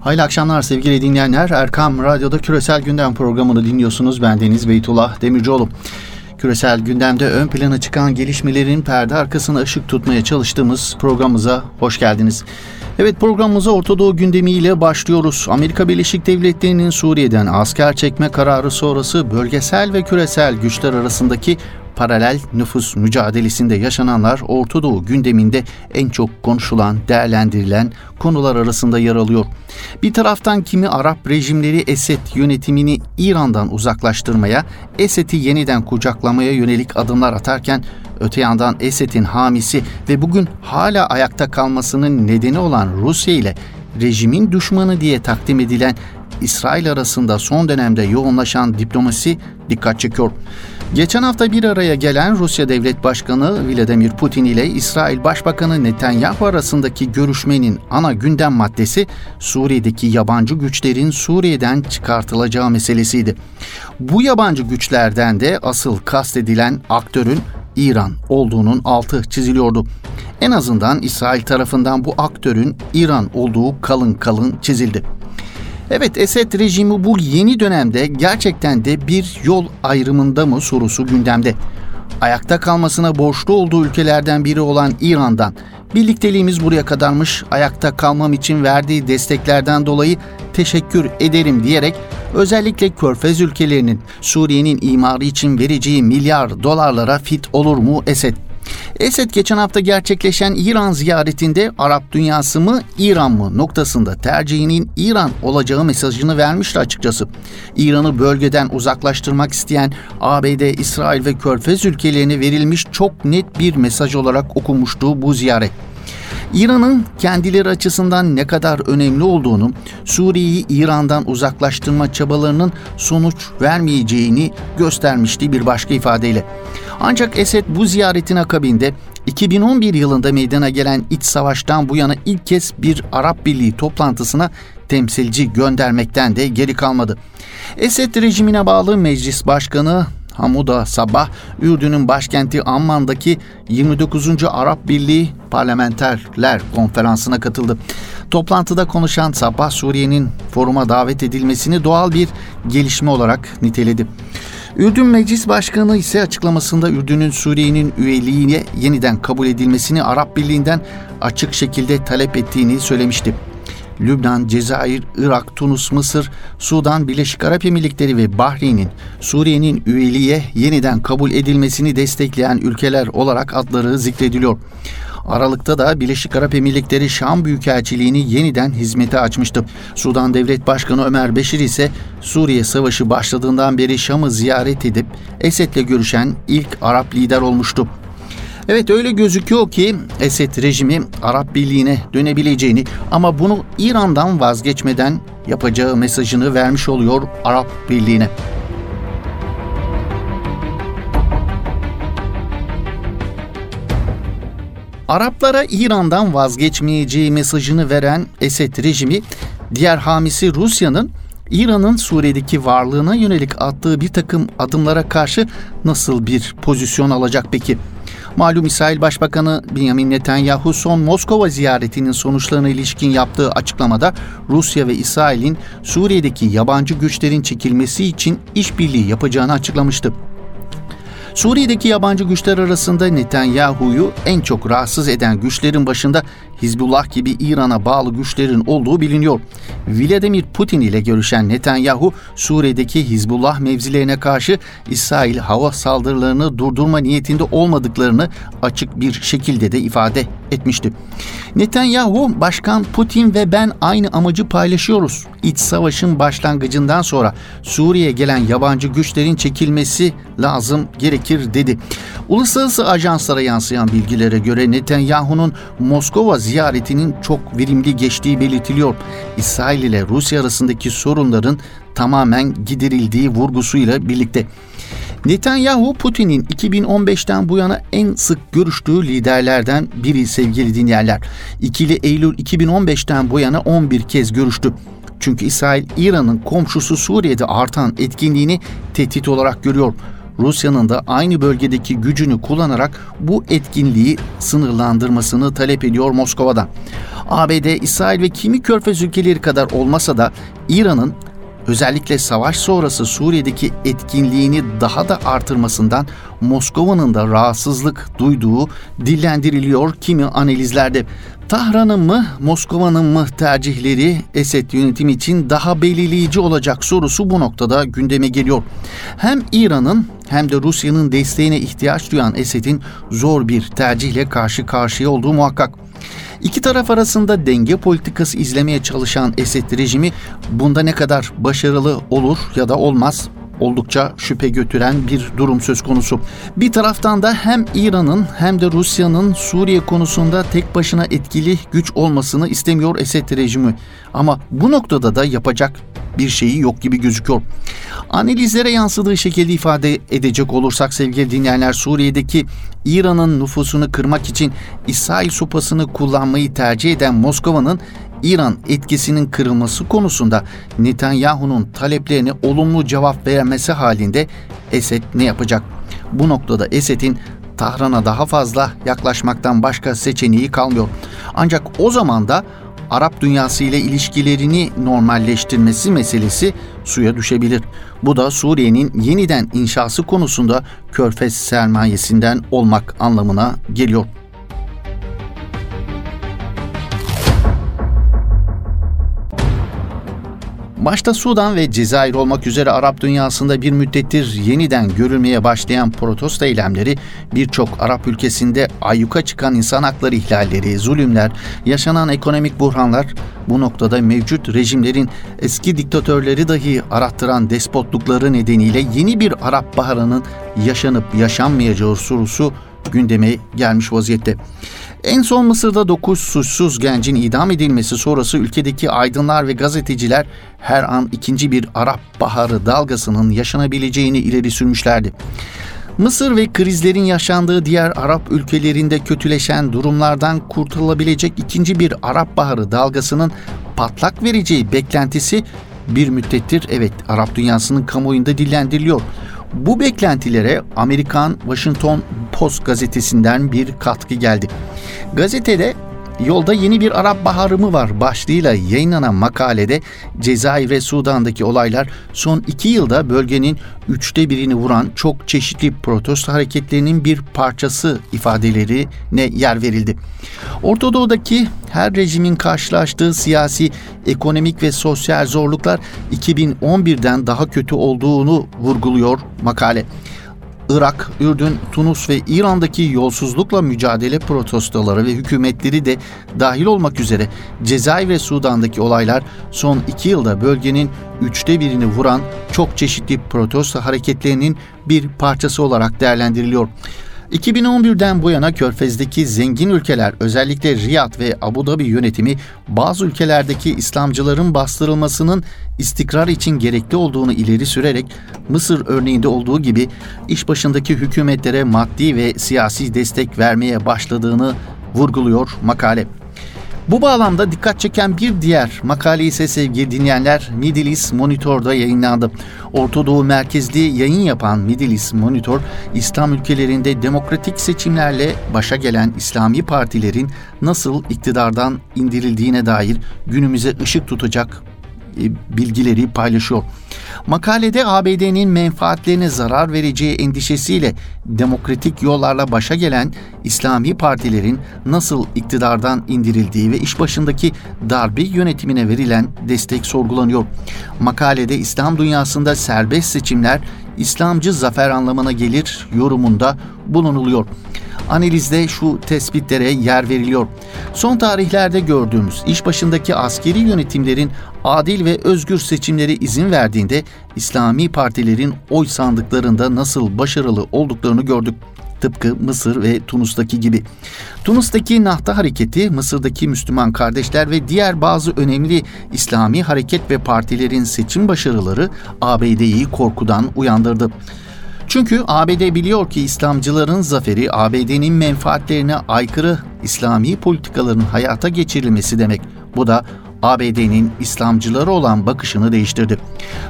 Hayırlı akşamlar sevgili dinleyenler. Erkam Radyo'da Küresel Gündem programını dinliyorsunuz. Ben Deniz Beytullah Demircioğlu. Küresel gündemde ön plana çıkan gelişmelerin perde arkasına ışık tutmaya çalıştığımız programımıza hoş geldiniz. Evet programımıza Orta Doğu gündemiyle başlıyoruz. Amerika Birleşik Devletleri'nin Suriye'den asker çekme kararı sonrası bölgesel ve küresel güçler arasındaki paralel nüfus mücadelesinde yaşananlar Orta Doğu gündeminde en çok konuşulan, değerlendirilen konular arasında yer alıyor. Bir taraftan kimi Arap rejimleri Esed yönetimini İran'dan uzaklaştırmaya, Esed'i yeniden kucaklamaya yönelik adımlar atarken öte yandan Esed'in hamisi ve bugün hala ayakta kalmasının nedeni olan Rusya ile rejimin düşmanı diye takdim edilen İsrail arasında son dönemde yoğunlaşan diplomasi dikkat çekiyor. Geçen hafta bir araya gelen Rusya Devlet Başkanı Vladimir Putin ile İsrail Başbakanı Netanyahu arasındaki görüşmenin ana gündem maddesi Suriye'deki yabancı güçlerin Suriye'den çıkartılacağı meselesiydi. Bu yabancı güçlerden de asıl kastedilen aktörün İran olduğunun altı çiziliyordu. En azından İsrail tarafından bu aktörün İran olduğu kalın kalın çizildi. Evet Esed rejimi bu yeni dönemde gerçekten de bir yol ayrımında mı sorusu gündemde. Ayakta kalmasına borçlu olduğu ülkelerden biri olan İran'dan birlikteliğimiz buraya kadarmış ayakta kalmam için verdiği desteklerden dolayı teşekkür ederim diyerek özellikle Körfez ülkelerinin Suriye'nin imarı için vereceği milyar dolarlara fit olur mu Esed? Esed geçen hafta gerçekleşen İran ziyaretinde Arap dünyası mı İran mı noktasında tercihinin İran olacağı mesajını vermişti açıkçası. İran'ı bölgeden uzaklaştırmak isteyen ABD, İsrail ve Körfez ülkelerine verilmiş çok net bir mesaj olarak okumuştu bu ziyaret. İran'ın kendileri açısından ne kadar önemli olduğunu, Suriye'yi İran'dan uzaklaştırma çabalarının sonuç vermeyeceğini göstermişti bir başka ifadeyle. Ancak Esed bu ziyaretin akabinde 2011 yılında meydana gelen iç savaştan bu yana ilk kez bir Arap Birliği toplantısına temsilci göndermekten de geri kalmadı. Esed rejimine bağlı meclis başkanı Hamuda Sabah, Ürdün'ün başkenti Amman'daki 29. Arap Birliği Parlamenterler Konferansı'na katıldı. Toplantıda konuşan Sabah, Suriye'nin foruma davet edilmesini doğal bir gelişme olarak niteledi. Ürdün Meclis Başkanı ise açıklamasında Ürdün'ün Suriye'nin üyeliğine yeniden kabul edilmesini Arap Birliği'nden açık şekilde talep ettiğini söylemişti. Lübnan, Cezayir, Irak, Tunus, Mısır, Sudan, Birleşik Arap Emirlikleri ve Bahreyn'in Suriye'nin üyeliğe yeniden kabul edilmesini destekleyen ülkeler olarak adları zikrediliyor. Aralıkta da Birleşik Arap Emirlikleri Şam Büyükelçiliğini yeniden hizmete açmıştı. Sudan Devlet Başkanı Ömer Beşir ise Suriye Savaşı başladığından beri Şam'ı ziyaret edip Esed'le görüşen ilk Arap lider olmuştu. Evet öyle gözüküyor ki Esed rejimi Arap Birliği'ne dönebileceğini ama bunu İran'dan vazgeçmeden yapacağı mesajını vermiş oluyor Arap Birliği'ne. Araplara İran'dan vazgeçmeyeceği mesajını veren Esed rejimi diğer hamisi Rusya'nın İran'ın Suriye'deki varlığına yönelik attığı bir takım adımlara karşı nasıl bir pozisyon alacak peki? Malum İsrail Başbakanı Benjamin Netanyahu son Moskova ziyaretinin sonuçlarına ilişkin yaptığı açıklamada Rusya ve İsrail'in Suriye'deki yabancı güçlerin çekilmesi için işbirliği yapacağını açıklamıştı. Suriye'deki yabancı güçler arasında Netanyahu'yu en çok rahatsız eden güçlerin başında Hizbullah gibi İran'a bağlı güçlerin olduğu biliniyor. Vladimir Putin ile görüşen Netanyahu, Suriye'deki Hizbullah mevzilerine karşı İsrail hava saldırılarını durdurma niyetinde olmadıklarını açık bir şekilde de ifade etmişti. Netanyahu, Başkan Putin ve ben aynı amacı paylaşıyoruz. İç savaşın başlangıcından sonra Suriye'ye gelen yabancı güçlerin çekilmesi lazım gerekir dedi. Uluslararası ajanslara yansıyan bilgilere göre Netanyahu'nun Moskova ziyaretinin çok verimli geçtiği belirtiliyor. İsrail ile Rusya arasındaki sorunların tamamen giderildiği vurgusuyla birlikte. Netanyahu Putin'in 2015'ten bu yana en sık görüştüğü liderlerden biri sevgili dinleyenler. İkili Eylül 2015'ten bu yana 11 kez görüştü. Çünkü İsrail İran'ın komşusu Suriye'de artan etkinliğini tehdit olarak görüyor. Rusya'nın da aynı bölgedeki gücünü kullanarak bu etkinliği sınırlandırmasını talep ediyor Moskova'dan. ABD, İsrail ve kimi körfez ülkeleri kadar olmasa da İran'ın özellikle savaş sonrası Suriye'deki etkinliğini daha da artırmasından Moskova'nın da rahatsızlık duyduğu dillendiriliyor kimi analizlerde. Tahran'ın mı, Moskova'nın mı tercihleri Esed yönetimi için daha belirleyici olacak sorusu bu noktada gündeme geliyor. Hem İran'ın hem de Rusya'nın desteğine ihtiyaç duyan Esed'in zor bir tercihle karşı karşıya olduğu muhakkak. İki taraf arasında denge politikası izlemeye çalışan Esed rejimi bunda ne kadar başarılı olur ya da olmaz oldukça şüphe götüren bir durum söz konusu. Bir taraftan da hem İran'ın hem de Rusya'nın Suriye konusunda tek başına etkili güç olmasını istemiyor Esed rejimi. Ama bu noktada da yapacak bir şeyi yok gibi gözüküyor. Analizlere yansıdığı şekilde ifade edecek olursak sevgili dinleyenler Suriye'deki İran'ın nüfusunu kırmak için İsrail sopasını kullanmayı tercih eden Moskova'nın İran etkisinin kırılması konusunda Netanyahu'nun taleplerine olumlu cevap vermesi halinde Esed ne yapacak? Bu noktada Esed'in Tahran'a daha fazla yaklaşmaktan başka seçeneği kalmıyor. Ancak o zaman da Arap dünyası ile ilişkilerini normalleştirmesi meselesi suya düşebilir. Bu da Suriye'nin yeniden inşası konusunda körfez sermayesinden olmak anlamına geliyor. Başta Sudan ve Cezayir olmak üzere Arap dünyasında bir müddettir yeniden görülmeye başlayan protesto eylemleri birçok Arap ülkesinde ayyuka çıkan insan hakları ihlalleri, zulümler, yaşanan ekonomik buhranlar bu noktada mevcut rejimlerin eski diktatörleri dahi arattıran despotlukları nedeniyle yeni bir Arap baharının yaşanıp yaşanmayacağı sorusu gündeme gelmiş vaziyette. En son Mısır'da 9 suçsuz gencin idam edilmesi sonrası ülkedeki aydınlar ve gazeteciler her an ikinci bir Arap Baharı dalgasının yaşanabileceğini ileri sürmüşlerdi. Mısır ve krizlerin yaşandığı diğer Arap ülkelerinde kötüleşen durumlardan kurtulabilecek ikinci bir Arap Baharı dalgasının patlak vereceği beklentisi bir müddettir evet Arap dünyasının kamuoyunda dillendiriliyor. Bu beklentilere Amerikan Washington Post gazetesinden bir katkı geldi. Gazetede Yolda yeni bir Arap Baharı mı var başlığıyla yayınlanan makalede Cezayir ve Sudan'daki olaylar son iki yılda bölgenin üçte birini vuran çok çeşitli protesto hareketlerinin bir parçası ifadelerine yer verildi. Orta Doğu'daki her rejimin karşılaştığı siyasi, ekonomik ve sosyal zorluklar 2011'den daha kötü olduğunu vurguluyor makale. Irak, Ürdün, Tunus ve İran'daki yolsuzlukla mücadele protestoları ve hükümetleri de dahil olmak üzere Cezayir ve Sudan'daki olaylar son iki yılda bölgenin üçte birini vuran çok çeşitli protesto hareketlerinin bir parçası olarak değerlendiriliyor. 2011'den bu yana Körfez'deki zengin ülkeler özellikle Riyad ve Abu Dhabi yönetimi bazı ülkelerdeki İslamcıların bastırılmasının istikrar için gerekli olduğunu ileri sürerek Mısır örneğinde olduğu gibi iş başındaki hükümetlere maddi ve siyasi destek vermeye başladığını vurguluyor makale. Bu bağlamda dikkat çeken bir diğer makale ise sevgili dinleyenler Middle East Monitor'da yayınlandı. Orta Doğu merkezli yayın yapan Middle East Monitor, İslam ülkelerinde demokratik seçimlerle başa gelen İslami partilerin nasıl iktidardan indirildiğine dair günümüze ışık tutacak bilgileri paylaşıyor. Makalede ABD'nin menfaatlerine zarar vereceği endişesiyle demokratik yollarla başa gelen İslami partilerin nasıl iktidardan indirildiği ve iş başındaki darbe yönetimine verilen destek sorgulanıyor. Makalede İslam dünyasında serbest seçimler İslamcı zafer anlamına gelir yorumunda bulunuluyor analizde şu tespitlere yer veriliyor. Son tarihlerde gördüğümüz iş başındaki askeri yönetimlerin adil ve özgür seçimleri izin verdiğinde İslami partilerin oy sandıklarında nasıl başarılı olduklarını gördük. Tıpkı Mısır ve Tunus'taki gibi. Tunus'taki Nahta Hareketi, Mısır'daki Müslüman kardeşler ve diğer bazı önemli İslami hareket ve partilerin seçim başarıları ABD'yi korkudan uyandırdı. Çünkü ABD biliyor ki İslamcıların zaferi ABD'nin menfaatlerine aykırı İslami politikaların hayata geçirilmesi demek. Bu da ABD'nin İslamcılara olan bakışını değiştirdi.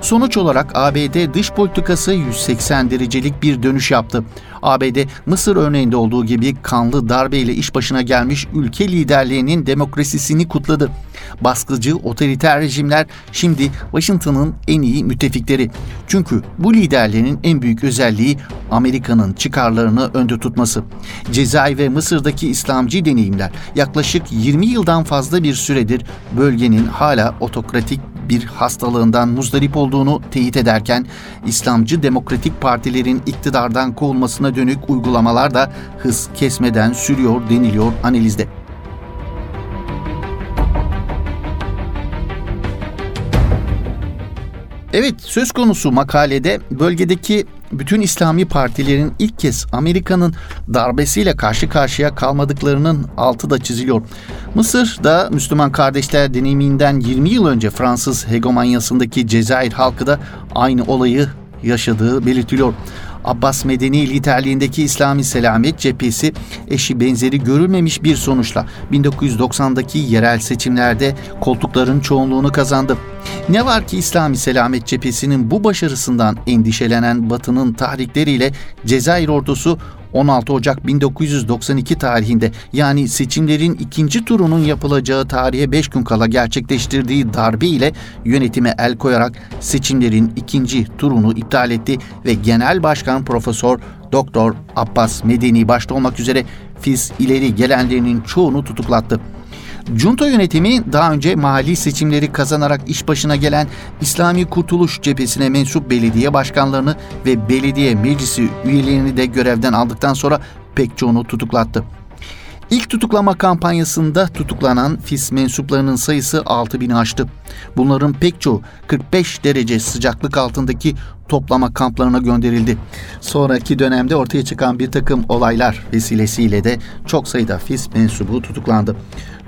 Sonuç olarak ABD dış politikası 180 derecelik bir dönüş yaptı. ABD, Mısır örneğinde olduğu gibi kanlı darbeyle iş başına gelmiş ülke liderliğinin demokrasisini kutladı. Baskıcı otoriter rejimler şimdi Washington'ın en iyi müttefikleri. Çünkü bu liderlerin en büyük özelliği Amerika'nın çıkarlarını önde tutması. Cezayir ve Mısır'daki İslamcı deneyimler yaklaşık 20 yıldan fazla bir süredir bölgenin hala otokratik bir hastalığından muzdarip olduğunu teyit ederken İslamcı demokratik partilerin iktidardan kovulmasına dönük uygulamalar da hız kesmeden sürüyor deniliyor analizde. Evet söz konusu makalede bölgedeki bütün İslami partilerin ilk kez Amerika'nın darbesiyle karşı karşıya kalmadıklarının altı da çiziliyor. Mısır da Müslüman kardeşler deneyiminden 20 yıl önce Fransız hegemonyasındaki Cezayir halkı da aynı olayı yaşadığı belirtiliyor. Abbas Medeni liderliğindeki İslami Selamet Cephesi eşi benzeri görülmemiş bir sonuçla 1990'daki yerel seçimlerde koltukların çoğunluğunu kazandı. Ne var ki İslami Selamet Cephesi'nin bu başarısından endişelenen Batı'nın tahrikleriyle Cezayir ordusu 16 Ocak 1992 tarihinde yani seçimlerin ikinci turunun yapılacağı tarihe 5 gün kala gerçekleştirdiği darbe ile yönetime el koyarak seçimlerin ikinci turunu iptal etti ve Genel Başkan Profesör Doktor Abbas Medeni başta olmak üzere FİS ileri gelenlerinin çoğunu tutuklattı. Junta yönetimi daha önce mahalli seçimleri kazanarak iş başına gelen İslami Kurtuluş Cephesi'ne mensup belediye başkanlarını ve belediye meclisi üyelerini de görevden aldıktan sonra pek çoğunu tutuklattı. İlk tutuklama kampanyasında tutuklanan FİS mensuplarının sayısı 6 bin aştı. Bunların pek çoğu 45 derece sıcaklık altındaki toplama kamplarına gönderildi. Sonraki dönemde ortaya çıkan bir takım olaylar vesilesiyle de çok sayıda FİS mensubu tutuklandı.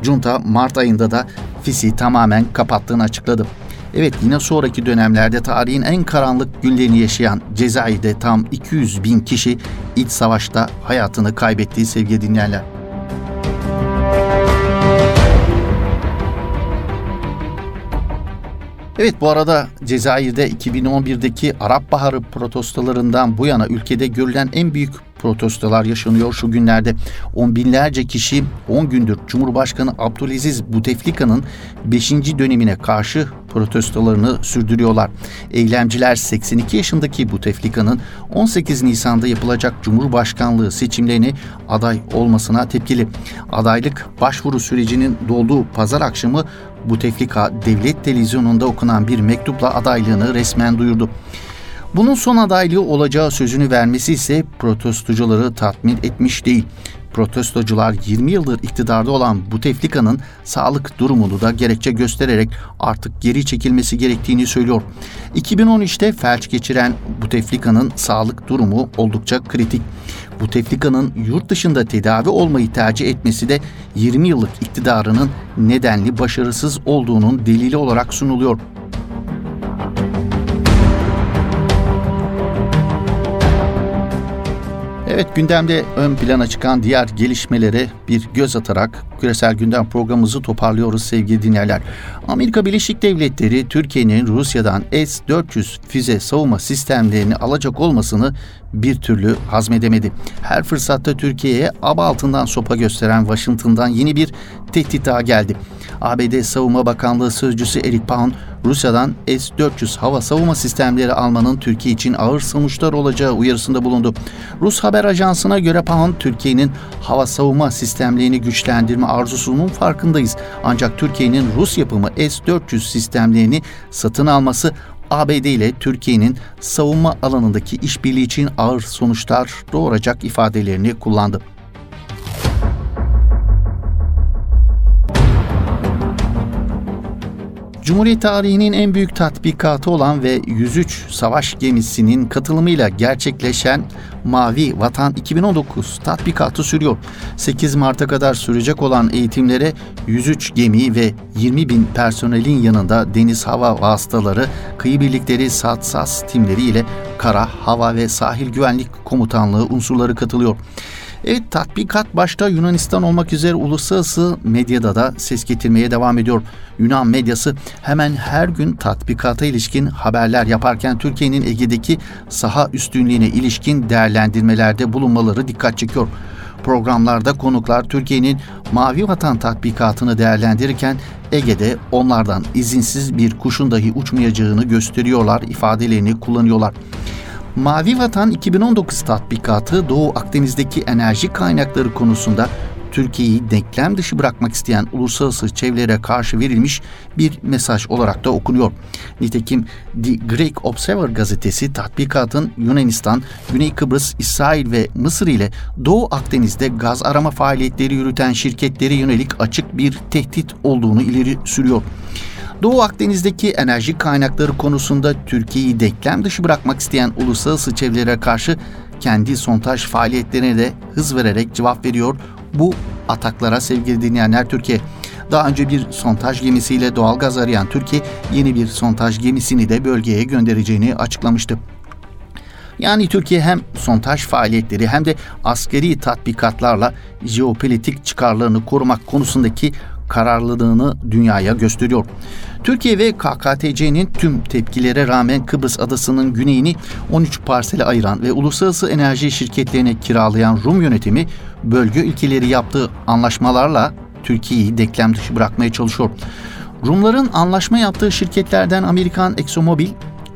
Junta Mart ayında da FİS'i tamamen kapattığını açıkladı. Evet yine sonraki dönemlerde tarihin en karanlık günlerini yaşayan Cezayir'de tam 200 bin kişi iç savaşta hayatını kaybettiği sevgili dinleyenler. Evet bu arada Cezayir'de 2011'deki Arap Baharı protestolarından bu yana ülkede görülen en büyük protestolar yaşanıyor şu günlerde. On binlerce kişi 10 gündür Cumhurbaşkanı Abdülaziz Buteflika'nın 5. dönemine karşı protestolarını sürdürüyorlar. Eylemciler 82 yaşındaki Buteflika'nın 18 Nisan'da yapılacak Cumhurbaşkanlığı seçimlerini aday olmasına tepkili. Adaylık başvuru sürecinin dolduğu pazar akşamı Buteflika devlet televizyonunda okunan bir mektupla adaylığını resmen duyurdu. Bunun son adaylığı olacağı sözünü vermesi ise protestocuları tatmin etmiş değil. Protestocular 20 yıldır iktidarda olan Buteflika'nın sağlık durumunu da gerekçe göstererek artık geri çekilmesi gerektiğini söylüyor. 2013'te felç geçiren Buteflika'nın sağlık durumu oldukça kritik. Buteflika'nın yurt dışında tedavi olmayı tercih etmesi de 20 yıllık iktidarının nedenli başarısız olduğunun delili olarak sunuluyor. Evet gündemde ön plana çıkan diğer gelişmelere bir göz atarak küresel gündem programımızı toparlıyoruz sevgili dinleyenler. Amerika Birleşik Devletleri Türkiye'nin Rusya'dan S-400 füze savunma sistemlerini alacak olmasını bir türlü hazmedemedi. Her fırsatta Türkiye'ye aba altından sopa gösteren Washington'dan yeni bir tehdit daha geldi. ABD Savunma Bakanlığı Sözcüsü Eric Pound, Rusya'dan S-400 hava savunma sistemleri almanın Türkiye için ağır sonuçlar olacağı uyarısında bulundu. Rus haber ajansına göre Pound, Türkiye'nin hava savunma sistemlerini güçlendirme arzusunun farkındayız. Ancak Türkiye'nin Rus yapımı S-400 sistemlerini satın alması ABD ile Türkiye'nin savunma alanındaki işbirliği için ağır sonuçlar doğuracak ifadelerini kullandı. Cumhuriyet tarihinin en büyük tatbikatı olan ve 103 savaş gemisinin katılımıyla gerçekleşen Mavi Vatan 2019 tatbikatı sürüyor. 8 Mart'a kadar sürecek olan eğitimlere 103 gemi ve 20 bin personelin yanında deniz hava vasıtaları, kıyı birlikleri, SAT-SAS timleri ile kara, hava ve sahil güvenlik komutanlığı unsurları katılıyor. Evet tatbikat başta Yunanistan olmak üzere uluslararası medyada da ses getirmeye devam ediyor. Yunan medyası hemen her gün tatbikata ilişkin haberler yaparken Türkiye'nin Ege'deki saha üstünlüğüne ilişkin değerlendirmelerde bulunmaları dikkat çekiyor. Programlarda konuklar Türkiye'nin Mavi Vatan tatbikatını değerlendirirken Ege'de onlardan izinsiz bir kuşun dahi uçmayacağını gösteriyorlar, ifadelerini kullanıyorlar. Mavi Vatan 2019 tatbikatı Doğu Akdeniz'deki enerji kaynakları konusunda Türkiye'yi denklem dışı bırakmak isteyen uluslararası çevrelere karşı verilmiş bir mesaj olarak da okunuyor. Nitekim The Greek Observer gazetesi tatbikatın Yunanistan, Güney Kıbrıs, İsrail ve Mısır ile Doğu Akdeniz'de gaz arama faaliyetleri yürüten şirketlere yönelik açık bir tehdit olduğunu ileri sürüyor. Doğu Akdeniz'deki enerji kaynakları konusunda Türkiye'yi denklem dışı bırakmak isteyen uluslararası çevrelere karşı kendi sontaj faaliyetlerine de hız vererek cevap veriyor. Bu ataklara sevgili dinleyenler Türkiye daha önce bir sontaj gemisiyle doğal gaz arayan Türkiye yeni bir sontaj gemisini de bölgeye göndereceğini açıklamıştı. Yani Türkiye hem sontaj faaliyetleri hem de askeri tatbikatlarla jeopolitik çıkarlarını korumak konusundaki kararlılığını dünyaya gösteriyor. Türkiye ve KKTC'nin tüm tepkilere rağmen Kıbrıs adasının güneyini 13 parsele ayıran ve uluslararası enerji şirketlerine kiralayan Rum yönetimi bölge ülkeleri yaptığı anlaşmalarla Türkiye'yi denklem dışı bırakmaya çalışıyor. Rumların anlaşma yaptığı şirketlerden Amerikan ExxonMobil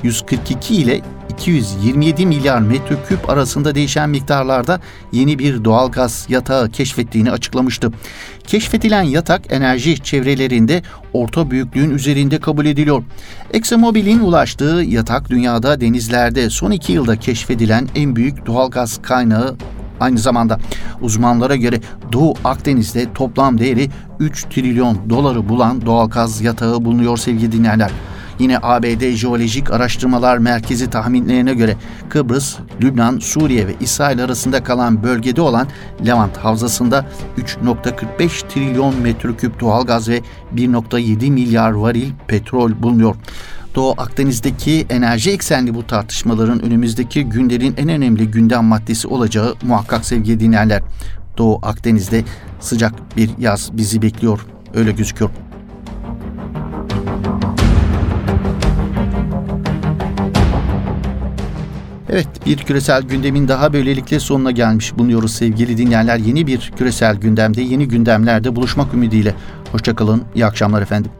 142 ile 227 milyar metreküp arasında değişen miktarlarda yeni bir doğal gaz yatağı keşfettiğini açıklamıştı. Keşfetilen yatak enerji çevrelerinde orta büyüklüğün üzerinde kabul ediliyor. ExxonMobil'in ulaştığı yatak dünyada denizlerde son iki yılda keşfedilen en büyük doğal gaz kaynağı Aynı zamanda uzmanlara göre Doğu Akdeniz'de toplam değeri 3 trilyon doları bulan doğal gaz yatağı bulunuyor sevgili dinleyenler. Yine ABD Jeolojik Araştırmalar Merkezi tahminlerine göre Kıbrıs, Lübnan, Suriye ve İsrail arasında kalan bölgede olan Levant Havzası'nda 3.45 trilyon metreküp doğalgaz ve 1.7 milyar varil petrol bulunuyor. Doğu Akdeniz'deki enerji eksenli bu tartışmaların önümüzdeki günlerin en önemli gündem maddesi olacağı muhakkak sevgili dinleyenler. Doğu Akdeniz'de sıcak bir yaz bizi bekliyor. Öyle gözüküyor. Evet bir küresel gündemin daha böylelikle sonuna gelmiş bulunuyoruz sevgili dinleyenler. Yeni bir küresel gündemde yeni gündemlerde buluşmak ümidiyle. Hoşçakalın iyi akşamlar efendim.